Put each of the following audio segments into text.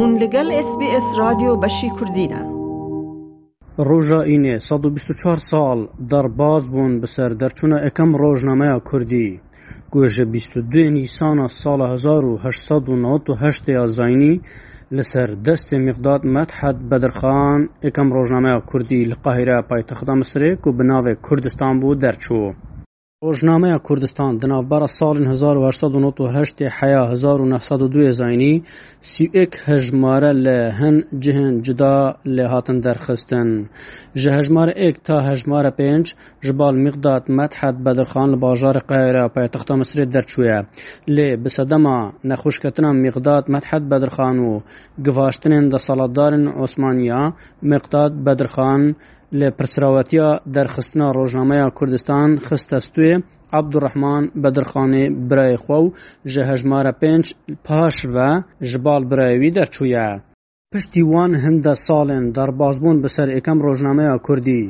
بوون لەگەڵ SسBS رادیۆ بەشی کوردینە. ڕۆژە ئینێ 124 ساڵ دەرباز بوون بەسەر دەرچوونە ئەەکەم ڕۆژنامەیە کوردی. گوێژە 22 نیسانە ساڵە 1970 زینی لەسەر دەستی مقداد مەتحد بەدرخان ئەەکەم ڕۆژنامەیە کوردی لە قاهرە پایتەخدا مسرێک و بناوێک کوردستان بوو دەرچوو. ڕۆژنامەیە کوردستان دناوبارە ساڵن 1998 حیا 1992 زینی سیک هەژمارە لە هەن جهن جدا لێ هاتن دەرخستن ji hejmarê êk تا hejmara pênc ji bal miqdat medhet bedirxan li bajarê qeyra paytexta misrê derçûye lê bi sedema nexuşketina miqdat medhet bedirxan û givaştinên de saladdarên osmaniya miqdat bedirxan لە پرسراوەتیا دەرخستنا ڕۆژنامەیە کوردستان خستەستوێ عبدوڕحمان بەدرخانێ برایخوا و ژە هەژمارە پێنج پاش ڤە ji bal birayewî derçûye. Piştî wan hinde salên derbazbûn bi ser êkem rojnameya Kurdî,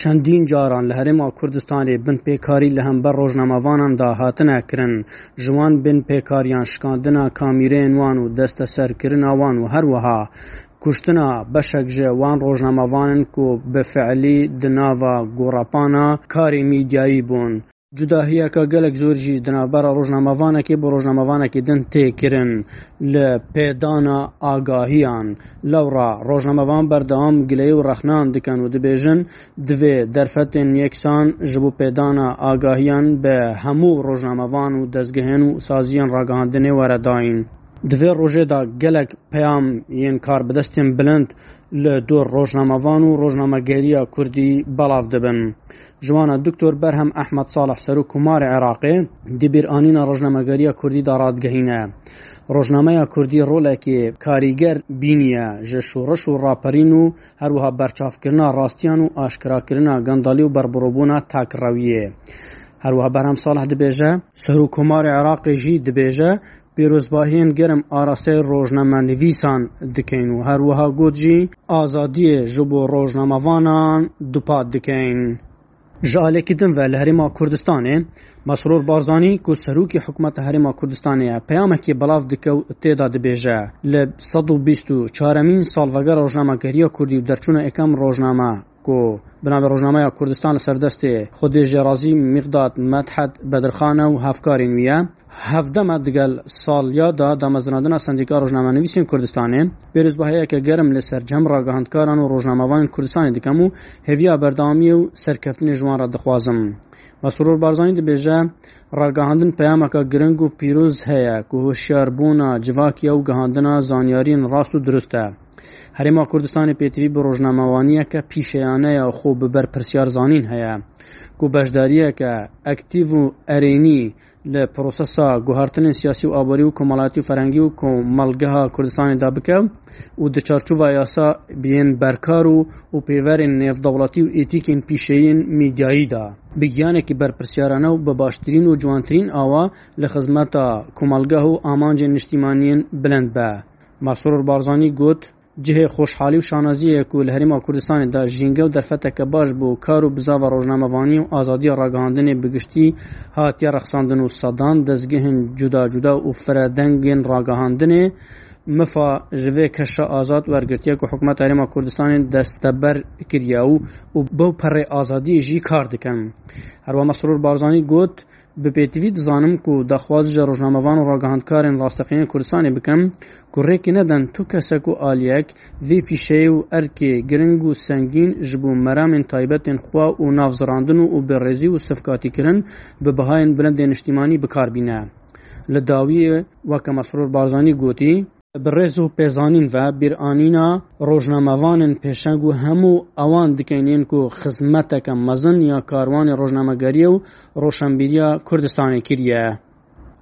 çendîn caran li herêma Kurdistanê bin pêkarî li hember rojnamavanan da hatine kirin, ji wan bin pêkariyan şikandina kamîrên wan û desteserkirina wan û herwiha کوشتنا بەشێکژێ وان ڕۆژنامەوانن و بەفعلی دناوا گۆڕپانە کاری میدیایی بوون. جوداهیەکە گەلک زۆرژی دنابەرە ڕۆژنامەوانێکی بۆ ڕۆژنامەوانێکی دن تێکردن لە پێدانە ئاگاهیان لەوڕا ڕۆژنامەوان بەردەوام گلەی و ڕەخنان دکەن و دەبێژن دوێ دەرفەتێن یەکسان ژبوو پێدانە ئاگاهیان بە هەموو ڕۆژنامەوان و دەستگەهێن و سازیان ڕاگەاندنێ وەرەداین. divê rojê da gelek peyam yên karbidestên bilind li dor rojnamevan û rojnamegeriya Kurdî belav dibin. Jiwana Duktor Berhem Ehmed Saleh Serû Kumarê Iraqê dibîr anîna rojnamegeriya Kurdî da radgehîne. Rojnameya Kurdî rolekê karîger bîniye ji şoreş û raperîn û herwiha berçavkirina rastiyan û aşkirakirina gendalî û berbirovbûna takrewiyê. هەروە بەرام ساڵح دەبێژە سەر و کۆماری عراقیژی دەبێژە پیرۆزباهێن گەرم ئاراستەی ڕۆژنەمە نویسان دکەین و هەروەها گوتجی ئازادیە ژ بۆ ڕۆژنامەوانان دوپات دکەین. ژالێکی دمە لە هەرێما کوردستانێ مەسرۆر بارزانانی کو سەرروکی حکوومەتە هەرێما کوردستانەیە پەیامێکی بەڵاو دکە و تێدا دەبێژە لە 124مین ساڵڤگە ڕۆژنامەگەریە کوردی و دەرچوونە ئەەکەم ڕۆژنامە کو بنابر روزنامه کردستان سردست خود جرازی مقداد مدحت بدرخان و هفکارین ویه هفدمه دگل سالیا دا دمزنادنا سندیکا روزنامه نویسین کردستانه بریز بهایی که گرم لسر جمع را گهندکاران و روزنامه‌وان کردستان دکم و هویا بردامی و سرکفتن جوان را دخوازم مسرور بارزانی دی بیجه را گهاندن پیامکا گرنگ و پیروز هیه که هوشیار بونا جواکی او گهاندنا زانیارین راست و درسته هەرێما کوردستانی پێتیوی بە ڕۆژنامەوانیە کە پیشەیانەیە خۆ ببەر پرسیار زانین هەیە کو بەشداریەکە ئەکتیڤ و ئەرێنی لە پرۆسەسا گوهارتنی سیاسی و ئابووری و کۆمەڵاتی و فەرەنگی و کۆمەلگەها کوردستانیدا بکە و دچارچوە یاسا بێن بەرکار و و پێوەرین نێفدەوڵەتی و ئێتیکین پیشەیین میدیاییدا بگیانێکی بەرپرسیارانە و بە باشترین و جوانترین ئاوا لە خزمەتە کۆمەلگەه و ئامانجێ نیشتیمانیان بلند بە مەسرور بارزانانی گوت cihê xoşhalî û şanaziyê ku li Herêma Kurdistanê da jînge û derfeteke baş bû kar û bizava rojnamevanî û azadiya ragihandinê bi giştî hatiye rexsandin û sadan dezgehên cuda cuda û feredengên ragihandinê mifa ji vê keşa azad wergirtiye ku hikûmet Herêma Kurdistanê desteber kiriya û û bew perê azadiyê jî kar dikin. Herwa Mesrûr Barzanî got, بپێتوی دزانم و دەخوازیژە ڕۆژنامەوان و ڕگەهاندکارێن ڕاستەقینە کوردستانی بکەم کوڕێکی نەدەن تو کەسەک و ئالیەک وی پیشەی و ئەرکێ گرنگ و سنگین ji بۆ مەرامین تایبەتێن خوا و ناوزراندن و و بەڕێزی و سفکاتیکردن بە بەهاین بلندێ نیشتیمانی بکاربینە لە داویە واکە مەسرور بارزانانی گوتی bi rêz û pêzanîn ve bîranîna rojnamevanên pêşeng û hemû ewan dikenên ku xizmeteke mezin ya karwanê rojnamegeriya û rôşenbîriya Kurdistanê kiriye.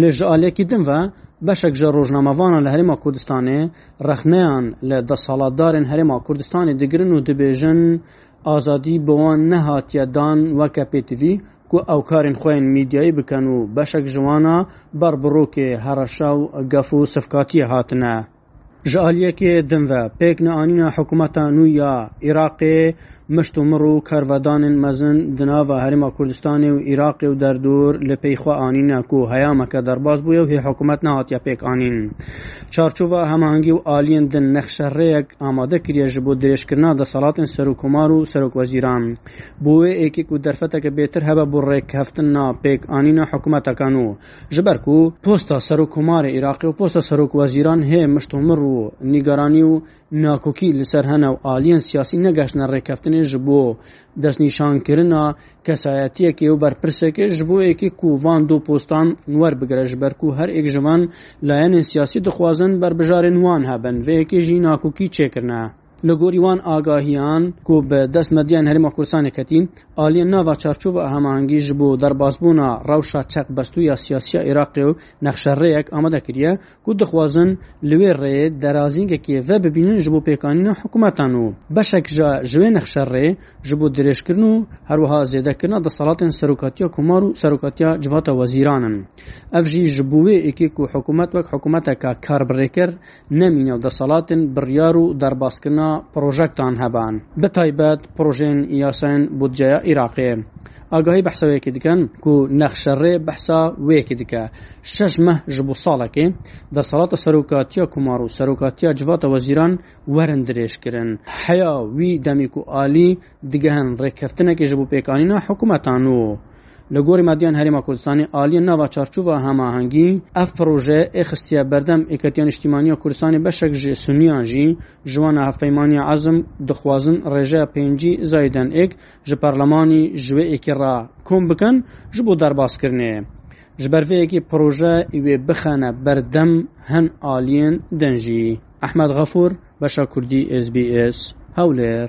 Lê ji aliyekî din ve beşek ji rojnamevanan li Herêma Kurdistanê rexneyan li desalatdarên Herêma Kurdistanê digirin û dibêjin azadî bi wan nehatiye dan weke pêtivî ku ew karên xwe yên mîdyayê bikin û beşek jiwana berbirovkê hereşa û gef û sifkatiyê hatine. Ji aliyekê din ve pêk neanîna hikûmeta nû ya Iraqê مشت و مڕ و کارڤدانên mezin di nava herêma Kurdistanê û Iraqê û derdûr li pêyxwa anîne ku heyameke derbas bûye û hê hekumet nehatiye pêk anîn. Çarçova hemahangî û aliyên din nexşerrêyek amade kiriye ji bo dirêjkirina de salatên serokkomar û serokweziran. Bo wê êkî ku derfeteke bêtir hebe bo rêkheftina pêk anîne hekumetekan û ji ber ku posta serokkomarê Iraqê û posta serokweziran hê mişt و مڕ و nîgaranî û nakokî li ser hene û aliyên siyasî negeşne rêkeftinê ژ بۆ دەستنیشانکردە کەسایەتیەکی و بەرپرسێکی ژ بۆ یەکی کوڤان دوو پۆستان نوەر بگرەش بەرک و هەر ئێکژمان لایەنێن سیاسی دخوازن بەربژارێن وان هەبن وەیەکی ژی ناکوکی چێکردە لگوری وان آگاهیان کو به دست مدیان هریما کورسان کتین آلی ناوا چارچوب هماهنگی جبو در بازبونا روشا چق بستویا سیاسی عراق و نقشره یک آماده کریه کو دخوازن لوی ری درازینگ کی و ببینن جبو پیکانین حکومتان و بشک جا جوی نقشره جبو درش کرنو هر وها زیده کرنا د صلات سروکاتیا کومارو سروکاتیا جوات وزیرانن افجی جبوی اکی کو حکومت وک حکومت کا کار بریکر نمینه د صلات بریارو در باسکنا پرۆژەکتان هەبان بتایبەت پرۆژێن یاسەن بودجەیە عێراقێ ئاگاهی بەحسەوەیەکی دکەن و نەخشەڕێ بەحسا وەیەکی دیکە شەژمە ji بۆ ساڵەکە دەسەڵاتە سەرۆکاتیا کومار و سەرۆکاتیا جواتە وەزیران وەرن درێژکردن حیا وی دەمی و عالی دیگەهن ڕێککەفتنێکی ji بۆ پێکانینا حکوومەتان و لە گۆری مادیان هەرێما کوردستانی عالیە ناوا چارچوە هەماهەنگی ئەف پرۆژێ ئێخستیا بەردەم ئێکەتیان نیشتیمانیە کوردستانی بەشێک ژێ سنییانژی ژوانە هەفەیمانی عزم دخوازن ڕێژە پێنجی زایدەن ئێک ژ پەرلەمانی ژوێ ئێکیڕا کۆم بکەن ژ بۆ دەرباسکردنێ. ji berveyekî proje wê bixene berdem hin aliyên denjî. Ahmed Gafur, Beşa Kurdî SBS, Hewlêr.